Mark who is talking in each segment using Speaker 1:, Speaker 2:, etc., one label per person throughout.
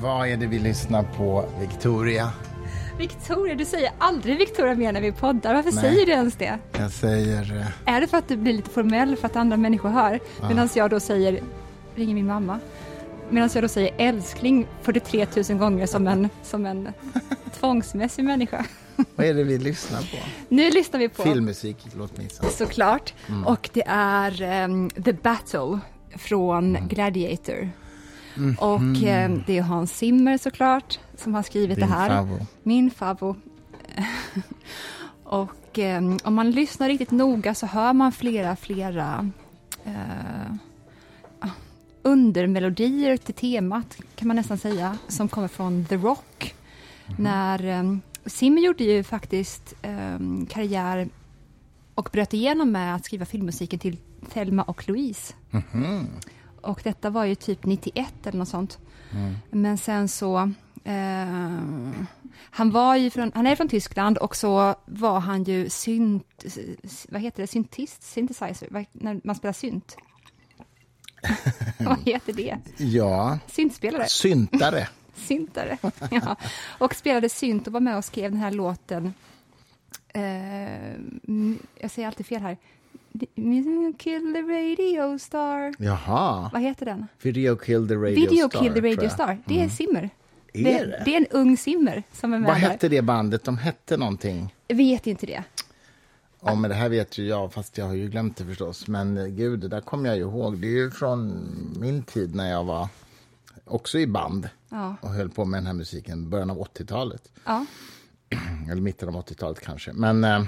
Speaker 1: Vad är det vi lyssnar på, Victoria?
Speaker 2: Victoria, du säger aldrig Victoria mer när vi poddar. Varför
Speaker 1: Nej.
Speaker 2: säger du ens det?
Speaker 1: Jag säger... eh,
Speaker 2: Är det för att du blir lite formell för att andra människor hör? Medan jag då säger, ringer min mamma. Medan jag då säger älskling 43 000 gånger som en, som en tvångsmässig människa.
Speaker 1: Vad är det vi lyssnar på?
Speaker 2: Nu lyssnar vi på
Speaker 1: Filmmusik, låt mig gissa.
Speaker 2: såklart. Och det är ehm, The Battle från
Speaker 1: Mm.
Speaker 2: Gladiator. Och ehm, det är Hans Zimmer såklart som har skrivit
Speaker 1: Din
Speaker 2: det här.
Speaker 1: favorit.
Speaker 2: Min favo. och ehm, om man lyssnar riktigt noga så hör man flera, flera eh, ah, undermelodier till temat kan man nästan säga, som kommer från The Rock. När um, Zimmer gjorde ju faktiskt ehm, karriär och bröt igenom med att skriva filmmusiken till Thelma och Louise.
Speaker 1: Mhm.
Speaker 2: Och detta var ju typ 91 eller något sånt.
Speaker 1: Mm.
Speaker 2: Men sen så... Eh, han, var ju från, han är från Tyskland och så var han ju synt... Vad heter det? Syntist? Synthesizer? Vad- När man spelar synt? vad heter det?
Speaker 1: Ja,
Speaker 2: Syntspelare?
Speaker 1: syntare.
Speaker 2: Syntare. ja. Och spelade synt och var med och skrev den här låten. Eh, jag säger alltid fel här. Kill the radio star.
Speaker 1: Jaha.
Speaker 2: Vad heter den?
Speaker 1: Video Kill the Radio
Speaker 2: Video
Speaker 1: Star.
Speaker 2: Kill the Radio. Star. Det är Simmer.
Speaker 1: Är
Speaker 2: det,
Speaker 1: det?
Speaker 2: det är en ung Simmer som är med
Speaker 1: Vad hette det bandet? De hette någonting.
Speaker 2: Vet inte det.
Speaker 1: Ja, men det här vet ju jag, fast jag har ju glömt det förstås. Men eh, gud, det där kommer jag ju ihåg. Det är ju från min tid när jag var också i band
Speaker 2: Ja.
Speaker 1: och höll på med den här musiken, början av 80-talet.
Speaker 2: Ja.
Speaker 1: Eller mitten av 80-talet kanske. Men eh,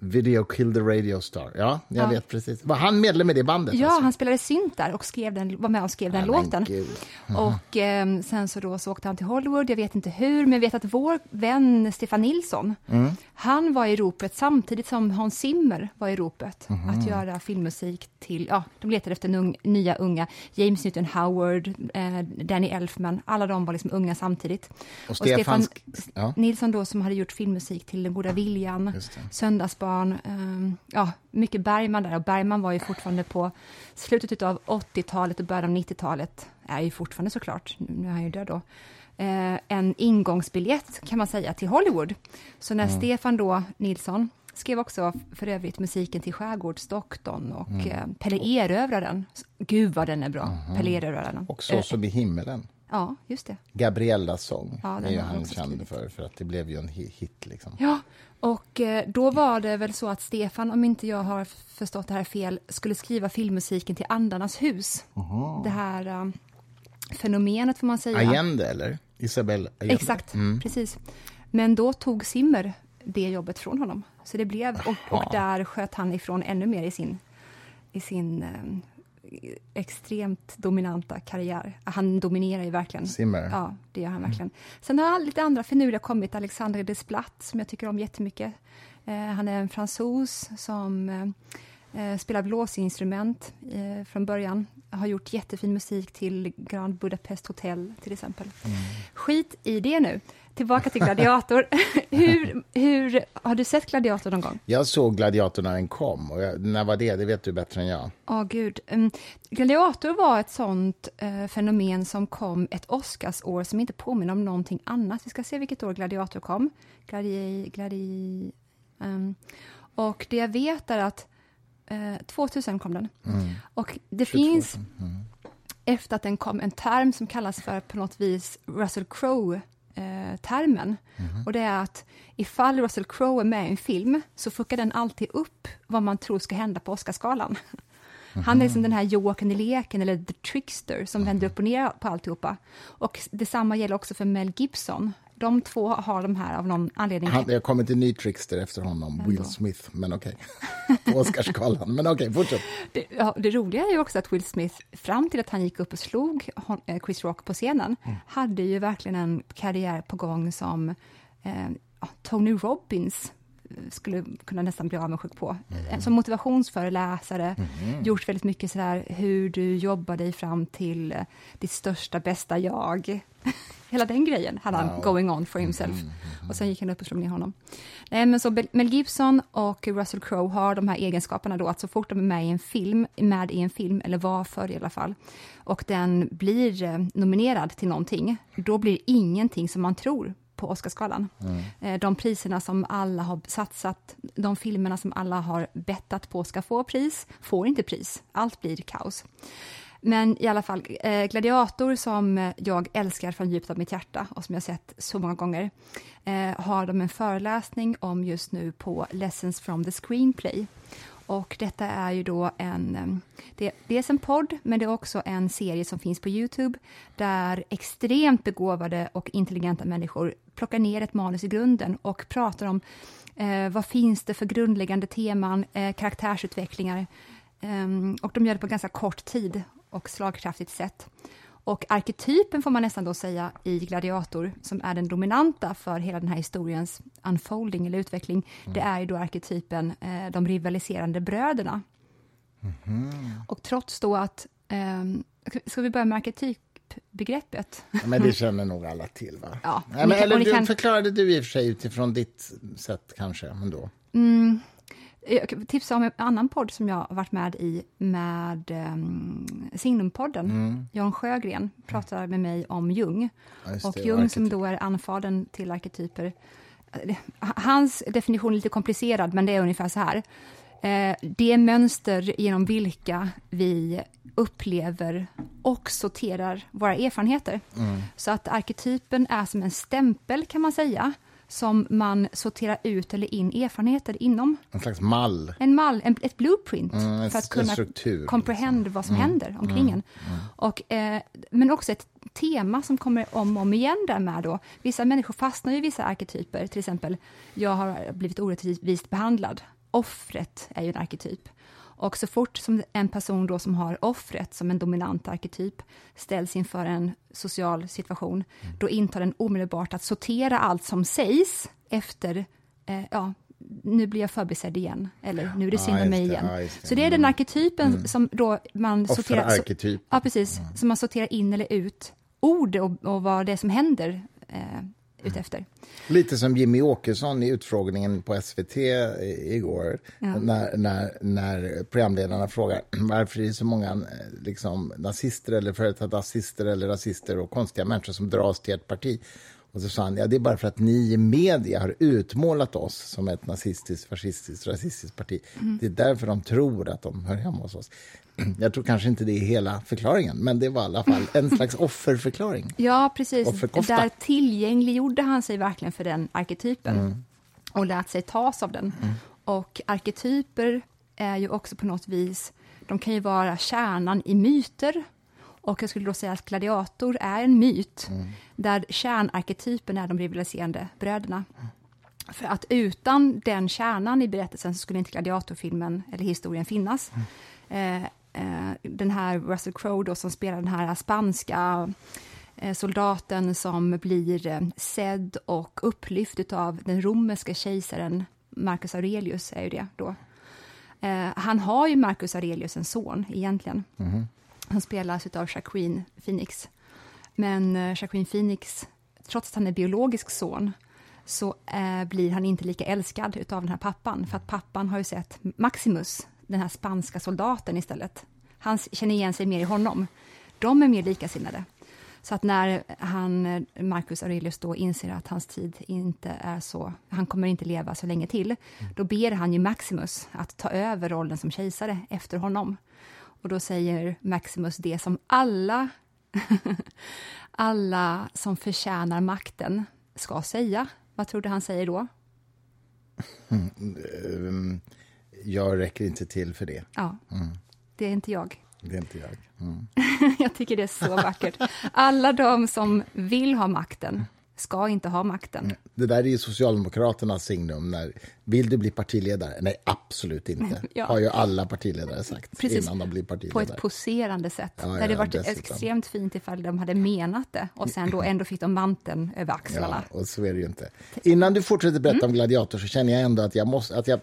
Speaker 1: Video Kill the Radio Star, ja, jag
Speaker 2: Ja.
Speaker 1: vet precis. Var han medlem i det bandet?
Speaker 2: Ja,
Speaker 1: alltså?
Speaker 2: han spelade synt där och skrev den, var med och skrev den
Speaker 1: Nej,
Speaker 2: låten. Och eh, sen så då så åkte han till Hollywood, jag vet inte hur, men jag vet att vår vän Stefan Nilsson,
Speaker 1: Mm.
Speaker 2: han var i ropet samtidigt som Hans Zimmer var i ropet
Speaker 1: Mhm.
Speaker 2: att göra filmmusik till, ja, de letade efter ung, nya unga, James Newton Howard, eh, Danny Elfman, alla de var liksom unga samtidigt.
Speaker 1: Och Stefan sk- ja.
Speaker 2: Nilsson då som hade gjort filmmusik till Den goda viljan. Söndagsbarn, ehm, ja, mycket Bergman där. Och Bergman var ju fortfarande på slutet av 80-talet och början av 90-talet, är ju fortfarande såklart, nu är han ju död då, eh, en ingångsbiljett kan man säga till Hollywood. Så när
Speaker 1: Mm.
Speaker 2: Stefan då, Nilsson, skrev också för övrigt musiken till Skärgårdsdoktorn och
Speaker 1: Mm.
Speaker 2: eh, Pelle Erövraren. Gud vad den är bra, Pelle Erövraren.
Speaker 1: Och Så
Speaker 2: Eh,
Speaker 1: som i himmelen.
Speaker 2: Ja, just det.
Speaker 1: Gabriellas sång
Speaker 2: Ja,
Speaker 1: är ju han känd för, för att det blev ju en hi- hit. Liksom.
Speaker 2: Ja, och eh, då var det väl så att Stefan, om inte jag har förstått det här fel, skulle skriva filmmusiken till Andarnas hus. Det här eh, fenomenet får man säga.
Speaker 1: Allende, eller? Isabel Allende?
Speaker 2: Exakt, precis. Men då tog Simmer det jobbet från honom. Så det blev, och, och där sköt han ifrån ännu mer i sin, i sin eh, extremt dominanta karriär. Han dominerar ju verkligen.
Speaker 1: Zimmer.
Speaker 2: Ja, det gör han verkligen. Sen har lite andra finurliga kommit. Alexandre Desplat, som jag tycker om jättemycket. Eh, han är en fransos som eh, eh, spelar blåsinstrument eh, från början. Har gjort jättefin musik till Grand Budapest Hotel, till exempel. Skit i det nu. Tillbaka till Gladiator. hur, hur, har du sett Gladiator någon gång?
Speaker 1: Jag såg Gladiator när den kom. Och jag, när var det? Det vet du bättre än jag.
Speaker 2: Ja, gud. Um, Gladiator var ett sånt eh, fenomen som kom ett Oscarsår som inte påminner om någonting annat. Vi ska se vilket år Gladiator kom. Gladi... gladi ehm, och det jag vet är att eh, 2000 kom den. Och det
Speaker 1: 22.
Speaker 2: finns, efter att den kom, en term som kallas för på något vis Russell Crowe-termen. Och det är att ifall Russell Crowe är med i en film så fuckar den alltid upp vad man tror ska hända på Oscarsgalan. Han är liksom den här Jokern i leken, eller the trickster, som vänder upp och ner på alltihopa. Och detsamma gäller också för Mel Gibson. De två har de här av någon anledning.
Speaker 1: Han, det har kommit en ny trickster efter honom, Will Smith. Men okej. På Oscarsgalan. Men okej, fortsätt.
Speaker 2: Det, ja, det roliga är ju också att Will Smith, fram till att han gick upp och slog eh, Chris Rock på scenen, hade ju verkligen en karriär på gång som eh, Tony Robbins skulle kunna nästan bli avundsjuk på. Eh, Som motivationsföreläsare, gjort väldigt mycket sådär hur du jobbar dig fram till eh, ditt största, bästa jag. hela den grejen hade han
Speaker 1: Wow.
Speaker 2: going on for himself. Och sen gick han upp och slog ner honom. Nej, men så Mel Gibson och Russell Crowe har de här egenskaperna då, att så fort de är med i en film, med i en film, eller var förr i alla fall, och den blir eh, nominerad till någonting, då blir ingenting som man tror på Oscarsgalan. Eh, De priserna som alla har satsat, de filmerna som alla har bettat på ska få pris, får inte pris. Allt blir kaos. Men i alla fall, eh, Gladiator som jag älskar från djupet av mitt hjärta och som jag sett så många gånger, eh, har de en föreläsning om just nu på Lessons from the Screenplay. Och detta är ju då en, ehm, det är dels en podd, men det är också en serie som finns på Youtube, där extremt begåvade och intelligenta människor plockar ner ett manus i grunden och pratar om eh, vad finns det för grundläggande teman, eh, karaktärsutvecklingar, eh, och de gör det på ganska kort tid och slagkraftigt sätt. Och arketypen får man nästan då säga i Gladiator, som är den dominanta för hela den här historiens unfolding eller utveckling, det är ju då arketypen eh, de rivaliserande bröderna. Och trots då att, ehm, ska vi börja med arketypbegreppet?
Speaker 1: Ja, Men det känner nog alla till, va?
Speaker 2: Ja,
Speaker 1: Nej, men, eller du
Speaker 2: kan-
Speaker 1: förklarade du i och för sig utifrån ditt sätt kanske, ändå.
Speaker 2: Mm. Jag kan tipsa om en annan podd som jag har varit med i med um, Signumpodden. Jan Sjögren pratar med mig om Jung.
Speaker 1: Ja,
Speaker 2: och
Speaker 1: det,
Speaker 2: Jung som
Speaker 1: arketyp.
Speaker 2: då är anfadern till arketyper. Eh, Hans definition är lite komplicerad, men det är ungefär så här. Eh, det är mönster genom vilka vi upplever och sorterar våra erfarenheter. Så att arketypen är som en stämpel, kan man säga, som man sorterar ut eller in erfarenheter inom.
Speaker 1: En slags mall.
Speaker 2: En mall, en, ett blueprint
Speaker 1: Mm,
Speaker 2: för att kunna
Speaker 1: struktur, liksom.
Speaker 2: vad som händer omkring en. Och, eh, men också ett tema som kommer om och om igen där med då. Vissa människor fastnar i vissa arketyper, till exempel jag har blivit orättvist behandlad. Offret är ju en arketyp. Och så fort som en person då som har offret som en dominant arketyp ställs inför en social situation, då intar den omedelbart att sortera allt som sägs efter, eh, ja, nu blir jag förbisedd igen, eller nu är det synd om mig igen.
Speaker 1: just det.
Speaker 2: Så det är den arketypen som då man sorterar... så-. Ja, precis. Som man sorterar in eller ut ord och, och vad det är som händer eh, utefter.
Speaker 1: Lite som Jimmy Åkesson i utfrågningen på SVT i- igår.
Speaker 2: Ja.
Speaker 1: När, när, när programledarna frågar varför det är så många eh, liksom, nazister eller före detta nazister eller rasister och konstiga människor som dras till ett parti. Och så sa han, ja det är bara för att ni i media har utmålat oss som ett nazistiskt, fascistiskt, rasistiskt parti.
Speaker 2: Mm.
Speaker 1: Det är därför de tror att de hör hemma hos oss. Jag tror kanske inte det är hela förklaringen, men det var i alla fall en slags offerförklaring.
Speaker 2: Ja, precis. Där tillgängliggjorde han sig verkligen för den arketypen
Speaker 1: Mm.
Speaker 2: och lät sig tas av den. Och arketyper är ju också på något vis, de kan ju vara kärnan i myter. Och jag skulle då säga att gladiator är en myt,
Speaker 1: Mm.
Speaker 2: där kärnarketypen är de rivaliserande bröderna. För att utan den kärnan i berättelsen så skulle inte gladiatorfilmen eller historien finnas. Eh, eh, den här Russell Crowe då som spelar den här spanska eh, soldaten som blir eh, sedd och upplyft av den romerska kejsaren Marcus Aurelius är ju det då. Eh, han har ju Marcus Aurelius en son egentligen. Han spelas av Jacqueline Phoenix. Men eh, Jacqueline Phoenix, trots att han är biologisk son, så eh, blir han inte lika älskad av den här pappan. För att pappan har ju sett Maximus, den här spanska soldaten istället. Han känner igen sig mer i honom. De är mer likasinnade. Så att när han, eh, Marcus Aurelius då inser att hans tid inte är så, han kommer inte leva så länge till, då ber han ju Maximus att ta över rollen som kejsare efter honom. Och då säger Maximus det som alla, alla som förtjänar makten ska säga. Vad tror du han säger då?
Speaker 1: Um, jag räcker inte till för det.
Speaker 2: Ja, det är inte jag.
Speaker 1: Det är inte jag. Mm.
Speaker 2: Jag tycker det är så vackert. Alla de som vill ha makten ska inte ha makten.
Speaker 1: Det där är ju Socialdemokraternas signum. När, vill du bli partiledare? Nej, absolut inte.
Speaker 2: Ja.
Speaker 1: har ju alla partiledare sagt
Speaker 2: Precis.
Speaker 1: innan de blir
Speaker 2: På
Speaker 1: partiledare.
Speaker 2: ett poserande sätt.
Speaker 1: Ja,
Speaker 2: det
Speaker 1: ja,
Speaker 2: hade varit
Speaker 1: dessutom.
Speaker 2: extremt fint ifall de hade menat det och sen då ändå fick de manteln över axlarna.
Speaker 1: Ja, och så är det ju inte. Innan du fortsätter berätta om Gladiator så känner jag ändå att jag måste, att jag,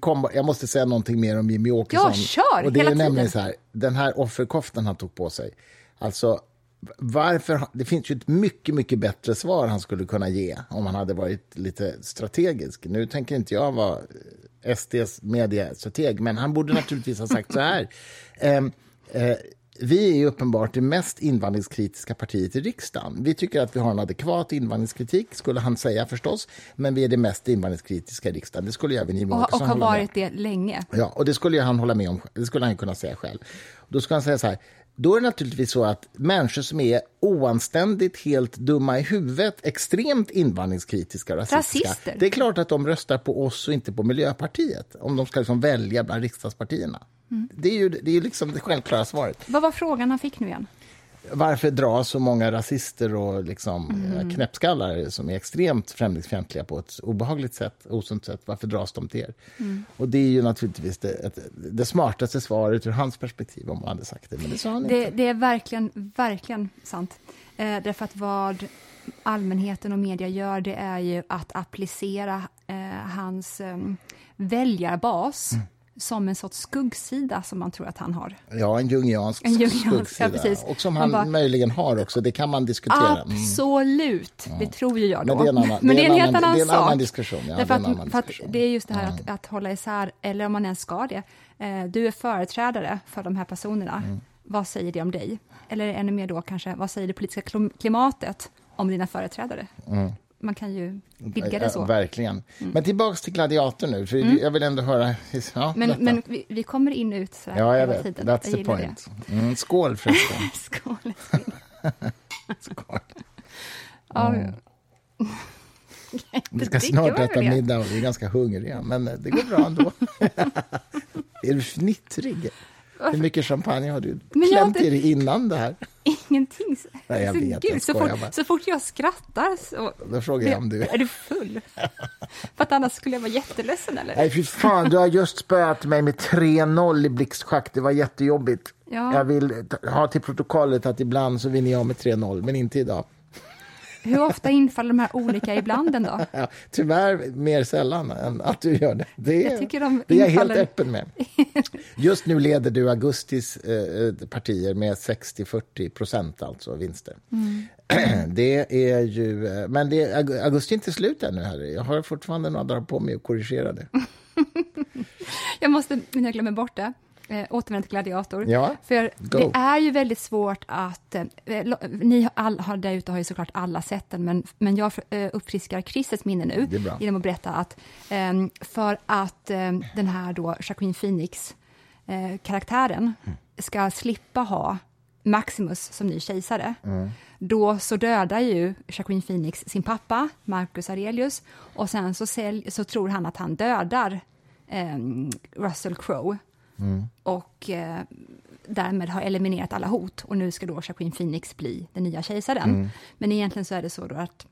Speaker 1: kom, jag måste säga någonting mer om Jimmy Åkesson.
Speaker 2: Ja, kör!
Speaker 1: och det är nämligen
Speaker 2: tiden.
Speaker 1: så här, den här offerkoftan han tog på sig. Alltså, varför, det finns ju ett mycket, mycket bättre svar han skulle kunna ge om han hade varit lite strategisk. Nu tänker inte jag vara SDs mediestrateg, men han borde naturligtvis ha sagt så här. Eh, eh, vi är ju uppenbart det mest invandringskritiska partiet i riksdagen. Vi tycker att vi har en adekvat invandringskritik, skulle han säga förstås, men vi är det mest invandringskritiska i riksdagen. Det skulle även Jimmie
Speaker 2: Och, och har varit det länge.
Speaker 1: Ja, och det skulle han hålla med om. Det skulle han kunna säga själv. Då skulle han säga så här, då är det naturligtvis så att människor som är oanständigt helt dumma i huvudet, extremt invandringskritiska och rasistiska,
Speaker 2: Rasister.
Speaker 1: det är klart att de röstar på oss och inte på Miljöpartiet, om de ska liksom välja bland riksdagspartierna.
Speaker 2: Mm.
Speaker 1: Det är ju det, är liksom det självklara svaret.
Speaker 2: Vad var frågan han fick nu igen?
Speaker 1: Varför dras så många rasister och liksom
Speaker 2: Mm.
Speaker 1: eh, knäppskallar som är extremt främlingsfientliga på ett obehagligt sätt, osunt sätt, varför dras de till er?
Speaker 2: Mm.
Speaker 1: Och det är ju naturligtvis det, det smartaste svaret ur hans perspektiv om han hade sagt det, men det sa han
Speaker 2: Det,
Speaker 1: inte.
Speaker 2: det är verkligen, verkligen sant. Eh, därför att vad allmänheten och media gör, det är ju att applicera eh, hans eh, väljarbas
Speaker 1: Mm.
Speaker 2: Som en sorts skuggsida som man tror att han har.
Speaker 1: Ja, en jungiansk
Speaker 2: En jungiansk,
Speaker 1: skuggsida.
Speaker 2: ja, precis.
Speaker 1: Och som
Speaker 2: Man
Speaker 1: han
Speaker 2: bara-
Speaker 1: möjligen har också, det kan man diskutera. Mm.
Speaker 2: Absolut, det tror ju jag då.
Speaker 1: Men det är en annan,
Speaker 2: Men det är en helt
Speaker 1: annan,
Speaker 2: annan
Speaker 1: det är en
Speaker 2: sak.
Speaker 1: annan diskussion. Ja,
Speaker 2: Därför
Speaker 1: det, är en
Speaker 2: att, för att
Speaker 1: diskussion.
Speaker 2: det är just det här att, att hålla isär, eller om man ens ska det. Eh, du är företrädare för de här personerna.
Speaker 1: Mm.
Speaker 2: Vad säger det om dig? Eller ännu mer då kanske, vad säger det politiska klim- klimatet om dina företrädare? Man kan ju vidga det
Speaker 1: Mm.
Speaker 2: Så. Mm.
Speaker 1: verkligen. Men tillbaks till Gladiator nu, för jag vill ändå höra... Ja,
Speaker 2: Men, men vi, vi kommer in och ut sådär
Speaker 1: ja, jag vet.
Speaker 2: tiden.
Speaker 1: That's
Speaker 2: Jag
Speaker 1: the point. Mm, skål förresten.
Speaker 2: Det. Skål.
Speaker 1: skål.
Speaker 2: Ja,
Speaker 1: Vi ska snart äta
Speaker 2: det.
Speaker 1: middag och vi är ganska hungriga, men det går bra ändå. är du fnittrig? Hur mycket champagne har du
Speaker 2: Men
Speaker 1: klämt
Speaker 2: inte-
Speaker 1: i dig innan det här?
Speaker 2: Ingenting.
Speaker 1: Nej, jag
Speaker 2: Så
Speaker 1: vet,
Speaker 2: gud,
Speaker 1: jag
Speaker 2: så, fort,
Speaker 1: bara.
Speaker 2: så fort jag skrattar så...
Speaker 1: Då frågar jag om du...
Speaker 2: Är du full? För att annars skulle jag vara jätteledsen eller?
Speaker 1: Nej, fy fan, du har just spöat mig med 3-0 i blixtschack. Det var jättejobbigt.
Speaker 2: Ja.
Speaker 1: Jag vill ha till protokollet att ibland så vinner jag med 3-0, men inte idag.
Speaker 2: Hur ofta infaller de här olika iblanden då?
Speaker 1: Ja, tyvärr mer sällan än att du gör det. Det är,
Speaker 2: Jag tycker de
Speaker 1: det är jag helt öppen med. Just nu leder du augustis eh, partier med 60-40 procent alltså vinster.
Speaker 2: Mm.
Speaker 1: Det är ju, eh, men det augusti är inte slut ännu. Här. Jag har fortfarande några dagar på mig att korrigera det.
Speaker 2: Jag måste, men jag glömmer bort det, eh, återvända till Gladiator.
Speaker 1: Ja,
Speaker 2: För
Speaker 1: go.
Speaker 2: det är ju väldigt svårt att... Eh, lo- ni har all, har, där ute har ju såklart alla sett den, men, men jag eh, uppfriskar Christers minne nu genom att berätta att eh, för att eh, den här då Jacqueline Phoenix eh,
Speaker 1: Mm.
Speaker 2: ska slippa ha Maximus som ny kejsare,
Speaker 1: Mm.
Speaker 2: då så dödar ju Jacqueline Phoenix sin pappa, Marcus Aurelius, och sen så, sälj, så tror han att han dödar eh, Russell Crowe och eh, därmed har eliminerat alla hot. Och nu ska då Jacqueline Phoenix bli den nya kejsaren. Men egentligen så är det så då att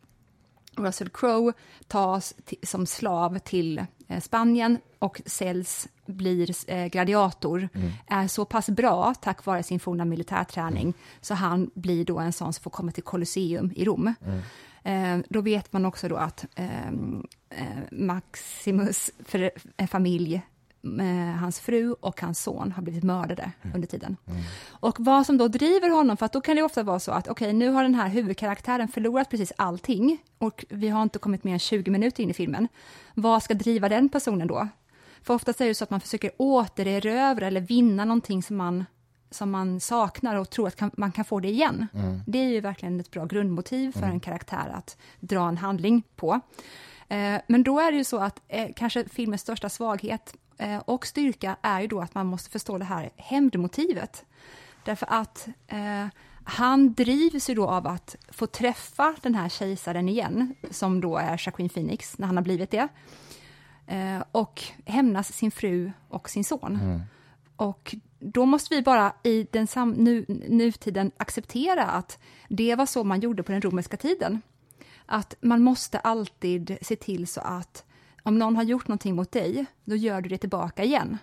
Speaker 2: Russell Crowe tas som slav till eh, Spanien och säljs, blir eh, gladiator, är så pass bra tack vare sin forna militärträning så han blir då en sån som får komma till Colosseum i Rom. Eh, då vet man också då att ehm, eh, Maximus för, eh, familj hans fru och hans son har blivit mördade under tiden. Och vad som då driver honom, för att då kan det ofta vara så att okej, nu har den här huvudkaraktären förlorat precis allting och vi har inte kommit mer än 20 minuter in i filmen. Vad ska driva den personen då? För ofta är det så att man försöker återerövra eller vinna någonting som man, som man saknar och tror att kan, man kan få det igen. Det är ju verkligen ett bra grundmotiv för en karaktär att dra en handling på. Eh, Men då är det ju så att eh, kanske filmens största svaghet och styrka är ju då att man måste förstå det här hämndmotivet. Därför att eh, han drivs ju då av att få träffa den här kejsaren igen, som då är Jacqueline Phoenix, när han har blivit det. Eh, och hämnas sin fru och sin son. Och då måste vi bara i den sam- nu, nutiden acceptera att det var så man gjorde på den romerska tiden. Att man måste alltid se till så att om någon har gjort någonting mot dig, då gör du det tillbaka igen.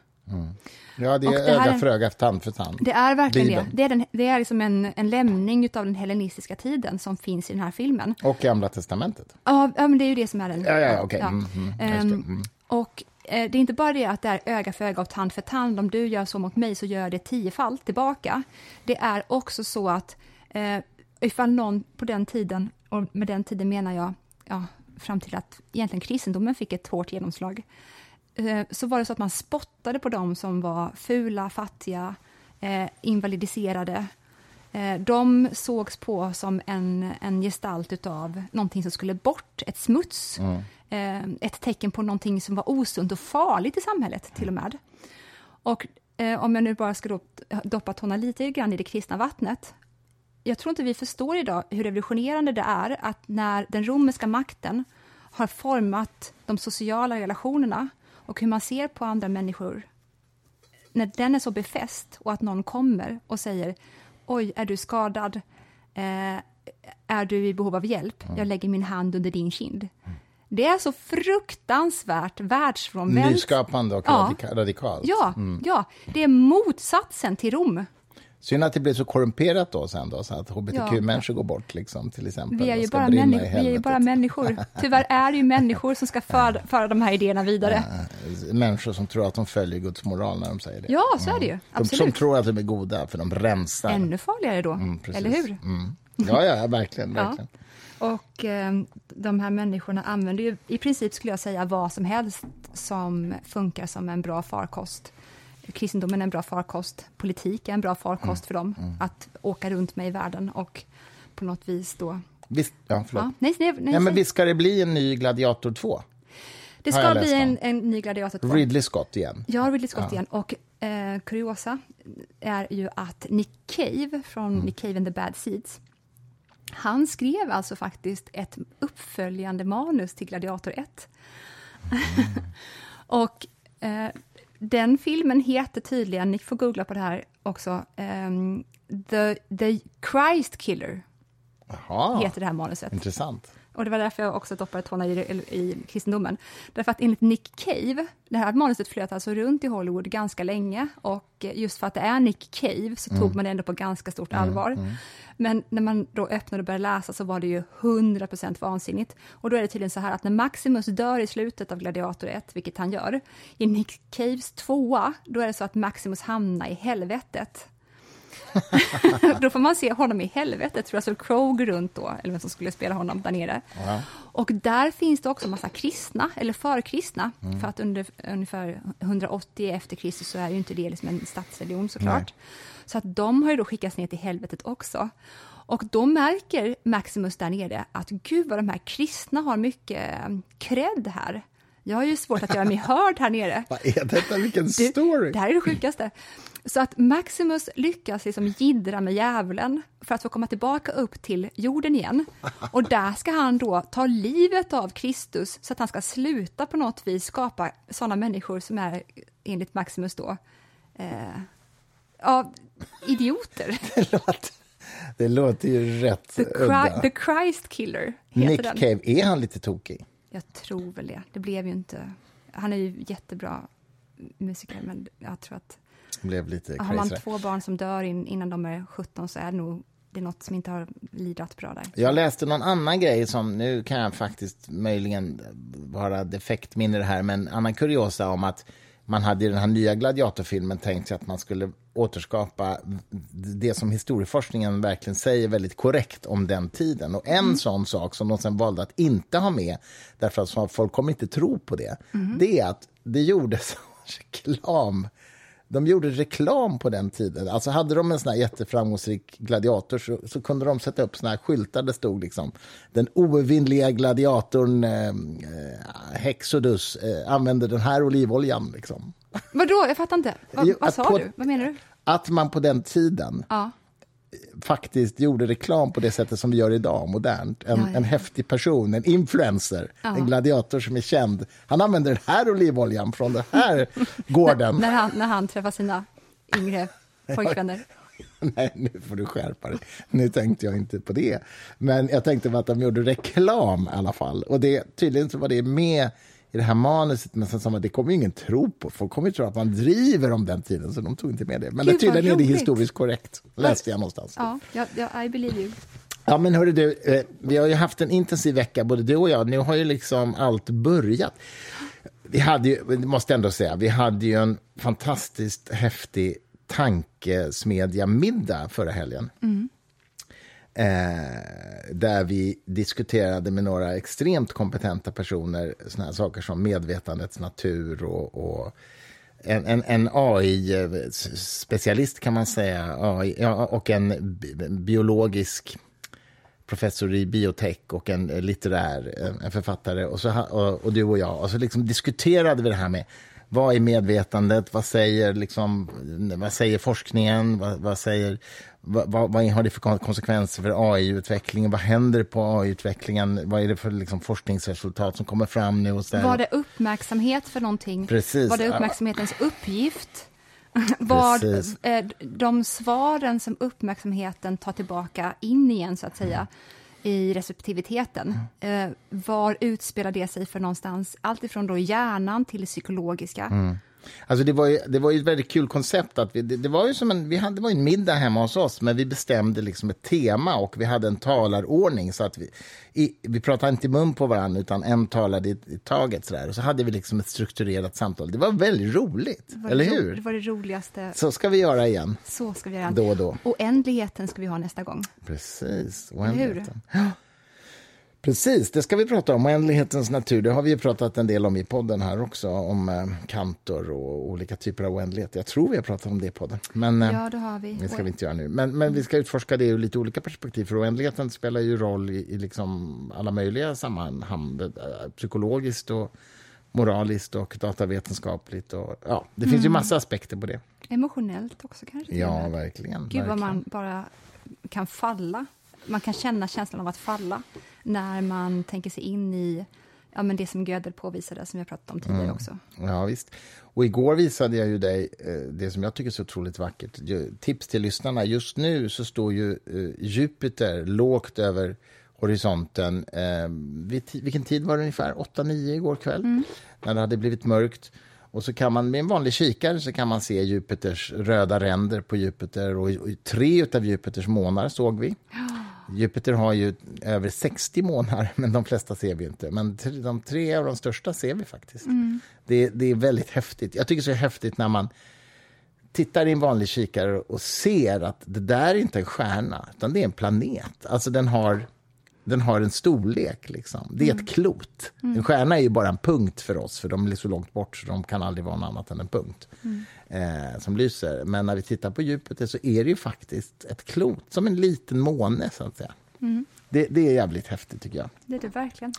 Speaker 1: Ja, det
Speaker 2: Och
Speaker 1: är
Speaker 2: det här
Speaker 1: öga för öga, tand för tand.
Speaker 2: Det är verkligen det.
Speaker 1: Bibeln.
Speaker 2: Det är, den, det är liksom en, en lämning av den hellenistiska tiden som finns i den här filmen.
Speaker 1: Och Gamla testamentet.
Speaker 2: Ja, ja men det är ju det som är den.
Speaker 1: Ja, ja, ja, okej. Mm, mm, det.
Speaker 2: Ehm,
Speaker 1: Mm.
Speaker 2: Och eh, det är inte bara det att det är öga för öga och tand för tand. Om du gör så mot mig så gör jag det tiofalt tillbaka. Det är också så att eh, ifall någon på den tiden, och med den tiden menar jag ja, fram till att egentligen kristendomen fick ett hårt genomslag, eh, så var det så att man spottade på dem som var fula, fattiga, eh, invalidiserade. Eh, de sågs på som en, en gestalt utav någonting som skulle bort, ett smuts. Mm. Ett tecken på någonting som var osunt och farligt i samhället, till och med. Och om jag nu bara ska doppa tårna lite grann i det kristna vattnet, jag tror inte vi förstår idag hur revolutionerande det är att när den romerska makten har format de sociala relationerna och hur man ser på andra människor, när den är så befäst och att någon kommer och säger oj, är du skadad? Eh, är du i behov av hjälp? Jag lägger min hand under din kind. Det är så fruktansvärt världsfrånvänt.
Speaker 1: Nyskapande och ja. radikalt.
Speaker 2: Ja, mm. ja, det är motsatsen till Rom.
Speaker 1: Synd att det blir så korrumperat då sen då, så att hbtq-människor går bort till liksom, exempel.
Speaker 2: Vi är, ju bara, vi är ju bara människor. Tyvärr är det ju människor som ska föra, föra de här idéerna vidare.
Speaker 1: Ja, människor som tror att de följer Guds moral när de säger det.
Speaker 2: Ja, så är det ju. Absolut.
Speaker 1: De som tror att de är goda, för de rensar.
Speaker 2: Ännu farligare då, mm, eller hur?
Speaker 1: Mm. Ja, ja, verkligen. verkligen.
Speaker 2: Ja. Och eh, de här människorna använder ju i princip, skulle jag säga, vad som helst som funkar som en bra farkost kristendomen är en bra farkost, politik är en bra farkost mm. för dem, mm. att åka runt med i världen och på något vis då...
Speaker 1: Visst, ja, förlåt. Ja, nej, nej, nej, ja, men visst ska det bli en ny Gladiator 2?
Speaker 2: Det ska bli en, en, ny Gladiator 2.
Speaker 1: Ridley Scott igen.
Speaker 2: Ja, Ridley Scott ja. igen. Och eh, kuriosa är ju att Nick Cave från mm. Nick Cave and the Bad Seeds, han skrev alltså faktiskt ett uppföljande manus till Gladiator 1. Mm. och eh, den filmen heter tydligen, ni får googla på det här också, um, The, The Christ Killer.
Speaker 1: Aha,
Speaker 2: heter det här manuset.
Speaker 1: Intressant.
Speaker 2: Och det var därför jag också doppade tårna i, i kristendomen. Därför att enligt Nick Cave, det här manuset flöt alltså runt i Hollywood ganska länge och just för att det är Nick Cave så mm. tog man det ändå på ganska stort mm, allvar. Mm. Men när man då öppnade och började läsa så var det ju 100% vansinnigt. Och då är det tydligen så här att när Maximus dör i slutet av Gladiator 1, vilket han gör, i Nick Caves tvåa, då är det så att Maximus hamnar i helvetet. då får man se honom i helvetet, Russell Crowe runt då, eller vem som skulle spela honom där nere. Ja. Och där finns det också massa kristna, eller förkristna, mm. för att under ungefär 180 efter Kristus så är ju inte det liksom en statsreligion såklart. Nej. Så att de har ju då skickats ner till helvetet också. Och då märker Maximus där nere att gud vad de här kristna har mycket cred här. Jag har ju svårt att göra mig hörd här nere.
Speaker 1: Vad är detta? Vilken story!
Speaker 2: Du, det här är det sjukaste. Så att Maximus lyckas liksom jiddra med djävulen för att få komma tillbaka upp till jorden igen. Och där ska han då ta livet av Kristus så att han ska sluta på något vis skapa sådana människor som är, enligt Maximus då, eh, ja, idioter.
Speaker 1: Det låter, det låter ju rätt
Speaker 2: The, Cri The Christ Killer
Speaker 1: heter Nick den. Cave, är han lite tokig?
Speaker 2: Jag tror väl det. Det blev ju inte... Han är ju jättebra musiker, men jag tror att...
Speaker 1: Blev lite
Speaker 2: har man två barn som dör in, innan de är 17 så är det nog det är något som inte har lidat bra där.
Speaker 1: Jag läste någon annan grej som, nu kan jag faktiskt möjligen vara defekt mindre här, men Anna Kuriosa om att man hade i den här nya gladiatorfilmen tänkt sig att man skulle återskapa det som historieforskningen verkligen säger väldigt korrekt om den tiden. Och en mm. sån sak som de sen valde att inte ha med, därför att folk kommer inte tro på det, mm. det är att det gjordes reklam de gjorde reklam på den tiden. Alltså hade de en sån här jätteframgångsrik gladiator så, så kunde de sätta upp såna här skyltar där det stod liksom den oövervinnliga gladiatorn eh, eh, Hexodus eh, använde den här olivoljan. Liksom.
Speaker 2: Vadå? Jag fattar inte. Vad, vad sa på, du? Vad menar du?
Speaker 1: Att man på den tiden ja faktiskt gjorde reklam på det sättet som vi gör idag, modernt. En, ja, ja. en häftig person, en influencer, ja. en gladiator som är känd. Han använder den här olivoljan från den här gården.
Speaker 2: när, han, när han träffar sina yngre pojkvänner.
Speaker 1: Nej, nu får du skärpa dig. Nu tänkte jag inte på det. Men jag tänkte på att de gjorde reklam i alla fall. Och det, tydligen så var det med i det här manuset, men sen sa man det kommer ingen tro på. Folk kommer ju tro att man driver om den tiden, så de tog inte med det. Men Gud, tydligen är det historiskt korrekt, läste jag någonstans.
Speaker 2: Ja, ja, ja I believe you.
Speaker 1: Ja, men hörru du, eh, vi har ju haft en intensiv vecka, både du och jag. Nu har ju liksom allt börjat. Vi hade ju, måste ändå säga, vi hade ju en fantastiskt häftig tankesmedja-middag förra helgen. Mm. Eh, där vi diskuterade med några extremt kompetenta personer såna här saker som medvetandets natur och, och en, en, en AI-specialist eh, kan man säga, AI, ja, och en biologisk professor i biotech och en litterär eh, en författare och, så, och, och du och jag. Och så liksom diskuterade vi det här med vad är medvetandet? Vad säger, liksom, vad säger forskningen? Vad, vad säger, vad, vad, har det för konsekvenser för AI-utvecklingen? Vad händer på AI-utvecklingen? Vad är det för liksom, forskningsresultat som kommer fram nu? Och så
Speaker 2: Var det uppmärksamhet för någonting?
Speaker 1: Precis.
Speaker 2: Var det uppmärksamhetens uppgift? Vad eh, de svaren som uppmärksamheten tar tillbaka in igen, så att säga, i receptiviteten. Eh, var utspelar det sig för någonstans? Allt ifrån då hjärnan till det psykologiska. Mm.
Speaker 1: Alltså det, var ju, det var ju ett väldigt kul koncept. Att vi, det, det, var ju som en, vi hade, det var en middag hemma hos oss, men vi bestämde liksom ett tema och vi hade en talarordning. Så att vi, i, vi pratade inte i mun på varandra, utan en talade i, i taget. Så, där. och så hade vi liksom ett strukturerat samtal. Det var väldigt roligt, var eller hur?
Speaker 2: Det var det roligaste.
Speaker 1: Så ska vi göra igen.
Speaker 2: Så ska vi göra.
Speaker 1: Då och då.
Speaker 2: Oändligheten ska vi ha nästa gång.
Speaker 1: Precis, oändligheten. Hur? Precis, det ska vi prata om. Oändlighetens natur, det har vi pratat en del om i podden här också, om eh, kantor och olika typer av oändlighet. Jag tror vi har pratat om det i podden. Men,
Speaker 2: eh, ja, det har vi.
Speaker 1: Det ska vi inte göra nu. Men, men vi ska utforska det ur lite olika perspektiv, för oändligheten spelar ju roll i, i liksom alla möjliga sammanhang, eh, psykologiskt och moraliskt och datavetenskapligt. Och, ja, det finns mm. ju massa aspekter på det.
Speaker 2: Emotionellt också kanske?
Speaker 1: Ja, verkligen.
Speaker 2: Gud
Speaker 1: verkligen.
Speaker 2: vad man bara kan falla. Man kan känna känslan av att falla när man tänker sig in i ja, men det som Gödel påvisade, som jag pratat om tidigare mm. också.
Speaker 1: Ja, visst. Och igår visade jag ju dig eh, det som jag tycker är så otroligt vackert. Tips till lyssnarna. Just nu så står ju eh, Jupiter lågt över horisonten. Eh, vilken tid var det ungefär? 8-9 igår kväll, mm. när det hade blivit mörkt. Och så kan man med en vanlig kikare så kan man se Jupiters röda ränder på Jupiter och, och tre av Jupiters månar såg vi. Jupiter har ju över 60 månader, men de flesta ser vi inte. Men de tre av de största ser vi faktiskt. Mm. Det, det, är väldigt häftigt. Jag tycker det är så häftigt när man tittar i en vanlig kikare och ser att det där är inte en stjärna, utan det är en planet. Alltså den har den har en storlek. Liksom. Det är mm. ett klot. Mm. En stjärna är ju bara en punkt för oss, för de är så långt bort så de kan aldrig vara något annat än en punkt mm. Eh, som lyser. Men när vi tittar på Jupiter så är det ju faktiskt ett klot, som en liten måne. så att säga. Mm. Det, det, är jävligt häftigt, tycker jag.
Speaker 2: Det är det verkligen.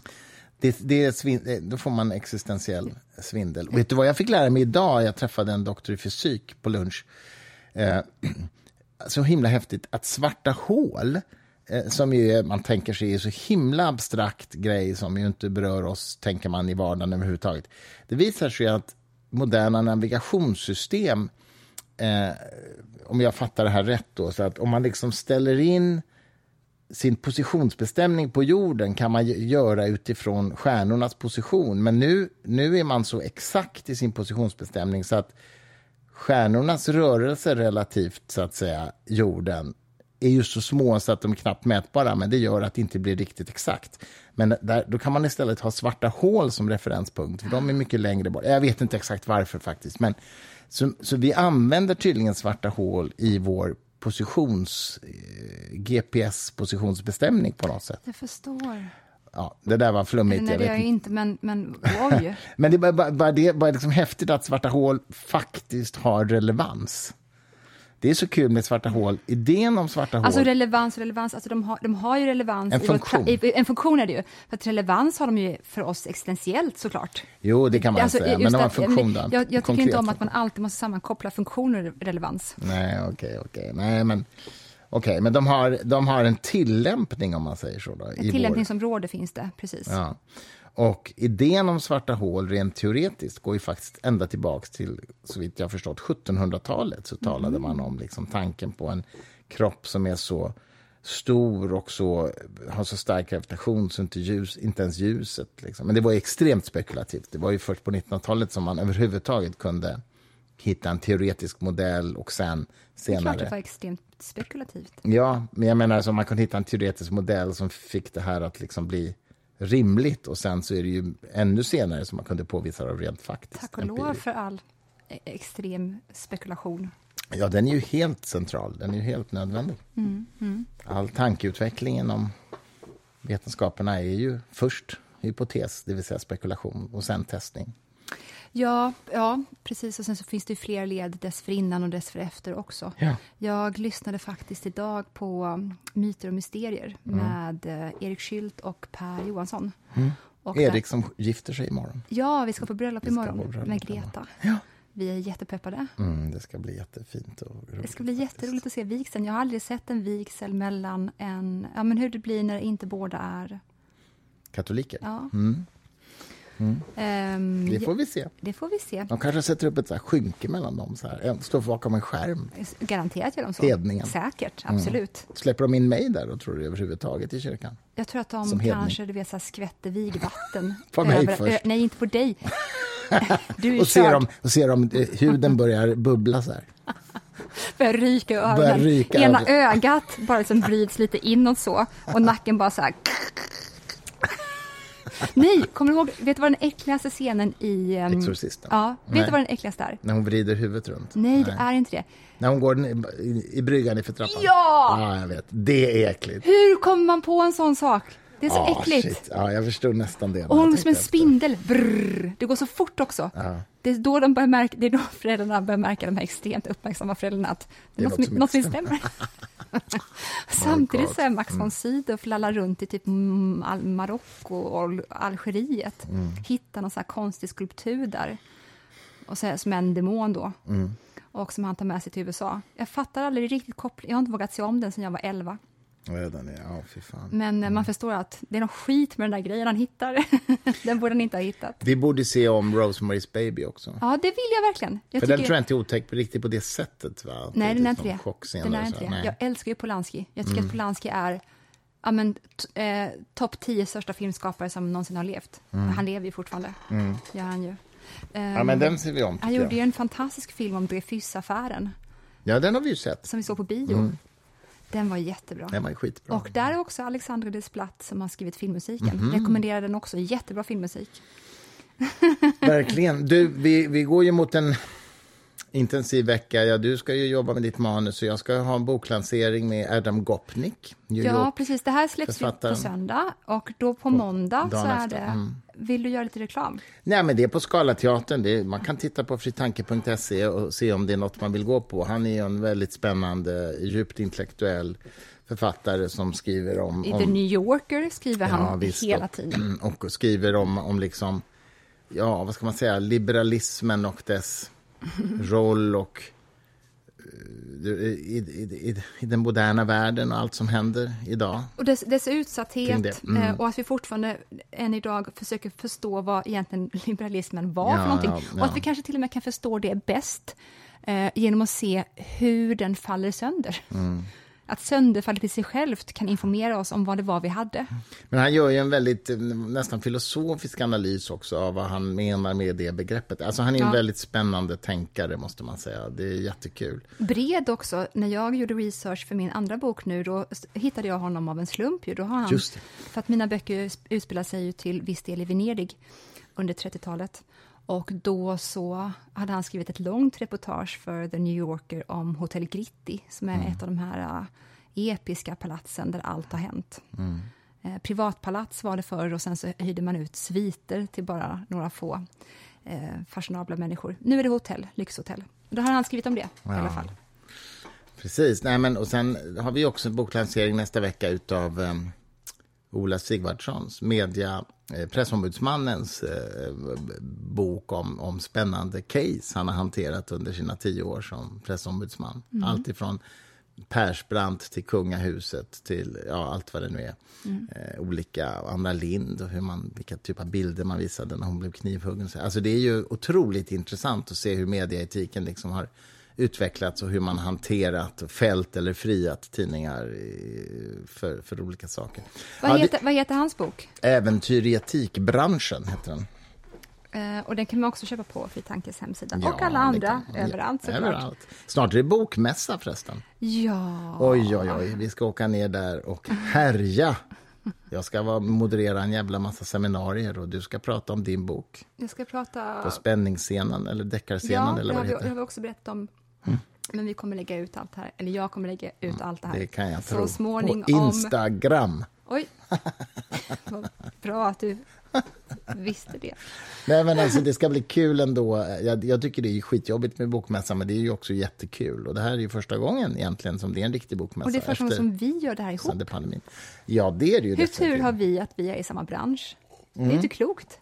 Speaker 1: Det, det är svin, då får man existentiell svindel. Och vet du vad jag fick lära mig idag? Jag träffade en doktor i fysik på lunch. Eh, så himla häftigt att svarta hål Eh, som ju man tänker sig är så himla abstrakt grej som ju inte berör oss, tänker man, i vardagen överhuvudtaget. Det visar sig att moderna navigationssystem, eh, om jag fattar det här rätt då, så att om man liksom ställer in sin positionsbestämning på jorden kan man göra utifrån stjärnornas position. Men nu, nu är man så exakt i sin positionsbestämning så att stjärnornas rörelse relativt så att säga jorden är ju så små så att de är knappt mätbara, men det gör att det inte blir riktigt exakt. Men där, då kan man istället ha svarta hål som referenspunkt, för de är mycket längre bort. Jag vet inte exakt varför faktiskt, men så, så vi använder tydligen svarta hål i vår positions, eh, GPS-positionsbestämning på något sätt.
Speaker 2: Jag förstår.
Speaker 1: Ja, det där var flummigt.
Speaker 2: Nej, det gör jag inte, men, men oj.
Speaker 1: men det är bara, bara, det, bara liksom häftigt att svarta hål faktiskt har relevans. Det är så kul med svarta hål. Idén om svarta
Speaker 2: hål... Alltså relevans relevans, alltså de har, de har ju relevans.
Speaker 1: En funktion.
Speaker 2: I, en funktion är det ju. För att relevans har de ju för oss existentiellt såklart.
Speaker 1: Jo, det kan man alltså, säga, men de har en funktion då.
Speaker 2: Jag, jag tycker inte om att man alltid måste sammankoppla funktioner och relevans.
Speaker 1: Nej, okej, okay, okej. Okay. Nej, men... Okej, okay, men de har, de har en tillämpning om man säger så? Då,
Speaker 2: Ett tillämpningsområde vår... finns det, precis.
Speaker 1: Ja. Och idén om svarta hål rent teoretiskt går ju faktiskt ända tillbaka till, så vitt jag förstått, 1700-talet. Så talade mm. man om liksom tanken på en kropp som är så stor och så, har så stark gravitation så inte, ljus, inte ens ljuset... Liksom. Men det var extremt spekulativt. Det var ju först på 1900-talet som man överhuvudtaget kunde hitta en teoretisk modell och sen senare... Det är klart
Speaker 2: det var extremt spekulativt.
Speaker 1: Ja, men jag menar så man kunde hitta en teoretisk modell som fick det här att liksom bli rimligt. Och sen så är det ju ännu senare som man kunde påvisa det rent faktiskt.
Speaker 2: Tack och lov för all e- extrem spekulation.
Speaker 1: Ja, den är ju helt central. Den är ju helt nödvändig.
Speaker 2: Mm,
Speaker 1: All tankeutveckling inom vetenskaperna är ju först hypotes, det vill säga spekulation, och sen testning.
Speaker 2: Ja, ja, precis. Och sen så finns det ju fler led dessförinnan och dessför också.
Speaker 1: Ja.
Speaker 2: Jag lyssnade faktiskt idag på um, Myter och mysterier
Speaker 1: Mm.
Speaker 2: med eh, Erik Skylt och Per Johansson. Och där-
Speaker 1: Erik som gifter sig imorgon.
Speaker 2: Ja, vi ska på bröllop
Speaker 1: Vi
Speaker 2: imorgon
Speaker 1: på bröllop
Speaker 2: med. Greta.
Speaker 1: Ja.
Speaker 2: Vi är jättepeppade.
Speaker 1: Mm, det ska bli jättefint och roligt.
Speaker 2: Det ska bli
Speaker 1: faktiskt.
Speaker 2: jätteroligt att se vigseln. Jag har aldrig sett en vigsel mellan en... Ja, men hur det blir när inte båda är...
Speaker 1: Katoliker?
Speaker 2: Ja.
Speaker 1: Mm,
Speaker 2: Ehm,
Speaker 1: det får vi se.
Speaker 2: det får vi se.
Speaker 1: De kanske sätter upp ett så här skynke mellan dem. Så här. En står bakom en skärm.
Speaker 2: Garanterat gör de så.
Speaker 1: Hedningen.
Speaker 2: Säkert,
Speaker 1: Mm.
Speaker 2: absolut.
Speaker 1: Släpper de in mig där då, tror du, överhuvudtaget i kyrkan?
Speaker 2: Jag tror att
Speaker 1: Som
Speaker 2: de
Speaker 1: hedning.
Speaker 2: kanske du vet, så här, skvätter vigvatten.
Speaker 1: På mig
Speaker 2: över-
Speaker 1: först.
Speaker 2: ö- nej, inte på dig. Du är
Speaker 1: Och ser om, och ser om eh, huden börjar bubbla så här.
Speaker 2: Börjar ryka i
Speaker 1: ryka
Speaker 2: Ena ögat bara liksom vrids lite inåt så och nacken bara så här. Nej, kommer du ihåg, vet du vad den äckligaste scenen i... ehm,
Speaker 1: Exorcisten?
Speaker 2: Ja, vet
Speaker 1: Nej.
Speaker 2: du vad den äckligaste är?
Speaker 1: När hon vrider huvudet runt?
Speaker 2: Nej, det är inte det.
Speaker 1: När hon går ner i, i bryggan för trappan?
Speaker 2: Ja!
Speaker 1: Ja, jag vet. Det är äckligt.
Speaker 2: Hur kommer man på en sån sak? Det är så
Speaker 1: Ah,
Speaker 2: äckligt.
Speaker 1: shit. Ja, jag förstod nästan det.
Speaker 2: Och hon som en
Speaker 1: efter.
Speaker 2: spindel. Brrr. Det går så fort också.
Speaker 1: Ja.
Speaker 2: Det är då de börjar märka, det är då föräldrarna börjar märka, de här extremt uppmärksamma föräldrarna, att det är något,
Speaker 1: något
Speaker 2: något stämmer. Samtidigt
Speaker 1: God.
Speaker 2: så är Max von Sydow lallar runt i typ mm, Marocko och Al- Algeriet, hittar någon sån här konstig skulptur där, och så är, som är en demon då, och som han tar med sig till USA. Jag fattar aldrig riktigt kopplingen, jag har inte vågat se om den sedan jag var 11.
Speaker 1: Ja, är, ja, fy fan.
Speaker 2: Men eh, man förstår att det är något skit med den där grejen han hittar. den borde han inte ha hittat.
Speaker 1: Vi borde se om Rosemary's Baby också.
Speaker 2: Ja, det vill jag verkligen. Jag
Speaker 1: För den tror jag inte är otäck riktigt på det sättet. Va?
Speaker 2: Nej,
Speaker 1: det
Speaker 2: den är
Speaker 1: typ
Speaker 2: inte
Speaker 1: någon
Speaker 2: det. Den är inte det. Jag älskar ju Polanski. Jag tycker att Polanski är ja, men, eh, topp 10 största filmskapare som någonsin har levt. Han lever ju fortfarande. Gör han ju.
Speaker 1: Ja,
Speaker 2: Ehm,
Speaker 1: men den ser vi om,
Speaker 2: han gjorde ju en fantastisk film om Dreyfusaffären
Speaker 1: Ja, den har vi ju sett.
Speaker 2: som vi såg på bio. Den var jättebra.
Speaker 1: Den var skitbra.
Speaker 2: Och där är också Alexandre Desplat som har skrivit filmmusiken.
Speaker 1: Mhm.
Speaker 2: Rekommenderar den också. Jättebra filmmusik.
Speaker 1: Verkligen. Du, vi, vi går ju mot en intensiv vecka. Ja, du ska ju jobba med ditt manus och jag ska ha en boklansering med Adam Gopnik, New
Speaker 2: Ja,
Speaker 1: York.
Speaker 2: precis. Det här släpps ju på
Speaker 1: författaren.
Speaker 2: söndag och då på måndag så är
Speaker 1: efter.
Speaker 2: det...
Speaker 1: Mm.
Speaker 2: Vill du göra lite reklam?
Speaker 1: Nej, men det är på Scalateatern. Det är, man kan titta på fritanke.se och se om det är något man vill gå på. Han är en väldigt spännande, djupt intellektuell författare som skriver om...
Speaker 2: I
Speaker 1: om
Speaker 2: The New Yorker skriver
Speaker 1: Ja,
Speaker 2: han
Speaker 1: visst,
Speaker 2: hela
Speaker 1: och-
Speaker 2: tiden.
Speaker 1: Och skriver om, om liksom, ja, vad ska man säga, liberalismen och dess roll och eh, i, i, i, den moderna världen och allt som händer idag.
Speaker 2: Och dess, dess utsatthet
Speaker 1: det, mm.
Speaker 2: eh, och att vi fortfarande än idag försöker förstå vad egentligen liberalismen var
Speaker 1: Ja,
Speaker 2: för någonting.
Speaker 1: ja,
Speaker 2: Och
Speaker 1: ja.
Speaker 2: att vi kanske till och med kan förstå det bäst eh, genom att se hur den faller sönder.
Speaker 1: Mm.
Speaker 2: Att sönderfallet i sig självt kan informera oss om vad det var vi hade.
Speaker 1: Men han gör ju en väldigt eh, nästan filosofisk analys också av vad han menar med det begreppet. Alltså han är en
Speaker 2: Ja.
Speaker 1: väldigt spännande tänkare måste man säga. Det är jättekul.
Speaker 2: Bred också. När jag gjorde research för min andra bok nu, då hittade jag honom av en slump. Ju. Då har han. För att mina böcker sp- utspelar sig ju till viss del i Venedig under 30-talet. Och då så hade han skrivit ett långt reportage för The New Yorker om Hotel Gritti, som är
Speaker 1: Mm.
Speaker 2: ett av de här äh, episka palatsen där allt har hänt.
Speaker 1: Mm.
Speaker 2: Eh, privatpalats var det förr och sen så hyrde man ut sviter till bara några få eh, fashionabla människor. Nu är det hotell, lyxhotell. Då har han skrivit om det i alla
Speaker 1: Ja.
Speaker 2: fall.
Speaker 1: Precis. Nej, men, och sen har vi också en boklansering nästa vecka utav um, Ola Sigvardssons media, eh, pressombudsmannens eh, bok om, om spännande case han har hanterat under sina tio år som pressombudsman. Allt ifrån Persbrandt till kungahuset till ja, allt vad det nu är. Eh, olika, Anna Lind och hur man, vilka typ av bilder man visade när hon blev knivhuggen. Alltså det är ju otroligt intressant att se hur mediaetiken liksom har utvecklats och hur man hanterat, fällt eller friat tidningar för, för olika saker.
Speaker 2: Vad,
Speaker 1: Ja, det-
Speaker 2: heter, vad heter hans bok?
Speaker 1: Äventyr i etikbranschen heter den.
Speaker 2: Eh, och den kan man också köpa på Fri Tankes hemsida.
Speaker 1: Ja,
Speaker 2: och alla
Speaker 1: det
Speaker 2: andra,
Speaker 1: kan-
Speaker 2: överallt såklart.
Speaker 1: Överallt. Snart är det bokmässa förresten.
Speaker 2: Ja.
Speaker 1: Oj, oj, oj. Vi ska åka ner där och härja. Jag ska vara, moderera en jävla massa seminarier och du ska prata om din bok
Speaker 2: Jag ska prata...
Speaker 1: på spänningsscenen eller deckarscenen
Speaker 2: ja,
Speaker 1: eller
Speaker 2: det har
Speaker 1: vad det
Speaker 2: det
Speaker 1: heter.
Speaker 2: har vi också berättat om. Men vi kommer lägga ut allt här, eller jag kommer lägga ut allt det här.
Speaker 1: Mm, Det kan jag
Speaker 2: så
Speaker 1: tro.
Speaker 2: småningom.
Speaker 1: På Instagram.
Speaker 2: Oj, vad bra att du visste det.
Speaker 1: Nej, men alltså, det ska bli kul ändå. Jag, jag tycker det är skitjobbigt med bokmässan, men det är ju också jättekul. Och det här är ju första gången egentligen som det är en riktig bokmässa.
Speaker 2: Och det är första gången som vi gör det här ihop.
Speaker 1: pandemin. Ja, det är det ju
Speaker 2: Hur
Speaker 1: definitivt.
Speaker 2: tur har vi att vi är i samma bransch? Det
Speaker 1: Mm.
Speaker 2: är inte klokt.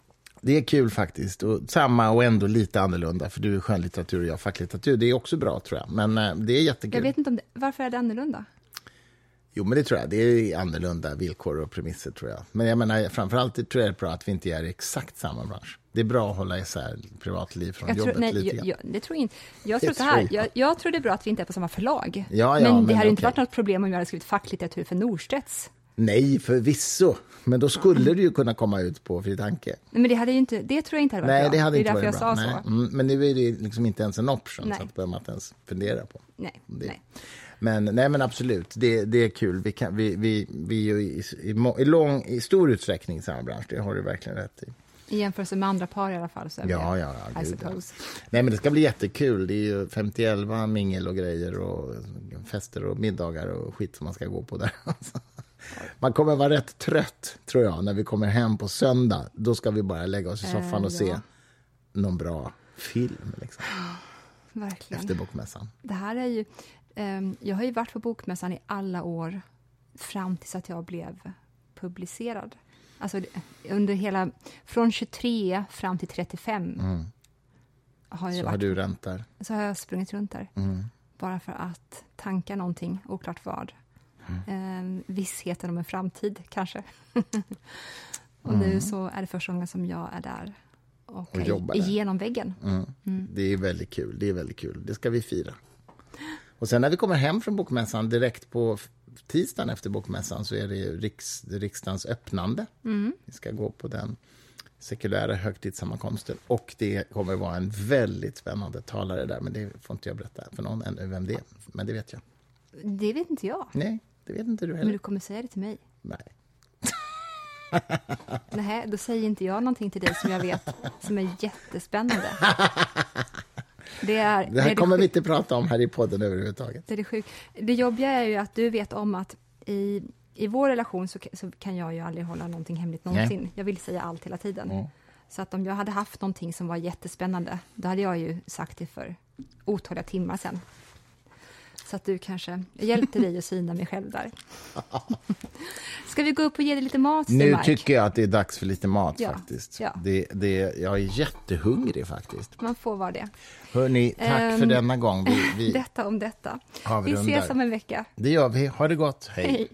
Speaker 1: Det är kul faktiskt. Och samma och ändå lite annorlunda, för du är skönlitteratur och jag facklitteratur. Det är också bra tror jag, men eh, det är jättekul.
Speaker 2: Jag vet inte om det, varför är det annorlunda?
Speaker 1: Jo, men det tror jag. Det är annorlunda villkor och premisser tror jag. Men jag menar, framförallt tror jag det är bra att vi inte är i exakt samma bransch. Det är bra att hålla isär privatliv från
Speaker 2: Jag
Speaker 1: jobbet
Speaker 2: tror, nej,
Speaker 1: lite
Speaker 2: jag,
Speaker 1: grann.
Speaker 2: jag, det tror jag inte. Jag
Speaker 1: Det
Speaker 2: tror så här,
Speaker 1: jag.
Speaker 2: jag, jag tror det är bra att vi inte är på samma förlag.
Speaker 1: Ja, ja,
Speaker 2: men, det
Speaker 1: men
Speaker 2: hade inte
Speaker 1: okej.
Speaker 2: varit något problem om jag hade skrivit facklitteratur för Norstedts.
Speaker 1: Nej, förvisso. Men då skulle det ju kunna komma ut på Fri Tanke.
Speaker 2: Nej, Men det, hade ju inte, det tror jag inte hade varit
Speaker 1: Nej,
Speaker 2: bra.
Speaker 1: det hade
Speaker 2: är
Speaker 1: inte
Speaker 2: därför
Speaker 1: varit
Speaker 2: jag
Speaker 1: bra.
Speaker 2: sa
Speaker 1: Nej.
Speaker 2: så.
Speaker 1: Mm, men nu är det liksom inte ens en option,
Speaker 2: Nej.
Speaker 1: så att behöver man inte ens fundera på.
Speaker 2: Nej,
Speaker 1: Det.
Speaker 2: nej.
Speaker 1: Men, nej, men absolut, det, det är kul. Vi, kan, vi, vi, vi är ju i, i, i, lång, i stor utsträckning i samma bransch, det har du verkligen rätt i.
Speaker 2: I jämförelse med andra par i alla fall. Så
Speaker 1: Ja,
Speaker 2: det,
Speaker 1: ja, ja, gud, ja. Nej, men det ska bli jättekul. Det är ju 50 mingel och grejer och fester och middagar och skit som man ska gå på där. Man kommer vara rätt trött, tror jag, när vi kommer hem på söndag. Då ska vi bara lägga oss i soffan
Speaker 2: Eh,
Speaker 1: och se
Speaker 2: ja.
Speaker 1: någon bra film liksom,
Speaker 2: Verkligen.
Speaker 1: efter bokmässan.
Speaker 2: Det här är ju... ehm, jag har ju varit på Bokmässan i alla år fram tills att jag blev publicerad. Alltså under hela... Från 23 fram till 35 har jag
Speaker 1: Mm. Så
Speaker 2: varit,
Speaker 1: har du ränt där.
Speaker 2: så har jag sprungit runt där.
Speaker 1: Mm.
Speaker 2: Bara för att tanka någonting, oklart vad.
Speaker 1: Mm.
Speaker 2: Ehm, vissheten om en framtid, kanske. och
Speaker 1: Mm.
Speaker 2: nu så är det första gången som jag är där och,
Speaker 1: Och jobbar
Speaker 2: igenom väggen.
Speaker 1: Mm. Det är väldigt kul. Det är väldigt kul. Det ska vi fira. Och sen när vi kommer hem från bokmässan, direkt på tisdagen efter bokmässan, så är det riks, riksdagens öppnande. Vi ska gå på den sekulära högtidssammankomsten. Och det kommer vara en väldigt spännande talare där, men det får inte jag berätta för någon ännu vem det är. Men det vet jag.
Speaker 2: Det vet inte jag.
Speaker 1: Nej, det vet inte du
Speaker 2: Men
Speaker 1: heller.
Speaker 2: du kommer säga det till mig.
Speaker 1: Nej.
Speaker 2: Nej, då säger inte jag någonting till dig som jag vet som är jättespännande. Det, är,
Speaker 1: Det här
Speaker 2: är
Speaker 1: kommer
Speaker 2: sjuk-
Speaker 1: vi inte prata om här i podden överhuvudtaget.
Speaker 2: Det, är det, sjuk. det jobbiga är ju att du vet om att i, i vår relation så, så kan jag ju aldrig hålla någonting hemligt någonsin. Jag vill säga allt hela tiden.
Speaker 1: Mm.
Speaker 2: Så att om jag hade haft någonting som var jättespännande, då hade jag ju sagt det för otaliga timmar sen. Så att du kanske, hjälpte dig att syna mig själv där. Ska vi gå upp och ge dig lite mat,
Speaker 1: Nu
Speaker 2: Sten-Mark?
Speaker 1: tycker jag att det är dags för lite mat
Speaker 2: Ja,
Speaker 1: faktiskt.
Speaker 2: ja.
Speaker 1: Det, det, jag är jättehungrig faktiskt.
Speaker 2: Man får vara det.
Speaker 1: Hörni, tack för
Speaker 2: Ehm,
Speaker 1: denna gång. Vi, vi,
Speaker 2: Detta om detta. Vi
Speaker 1: Avrundar.
Speaker 2: ses om en vecka.
Speaker 1: det gör vi. Ha det gott. Hej.
Speaker 2: Hej.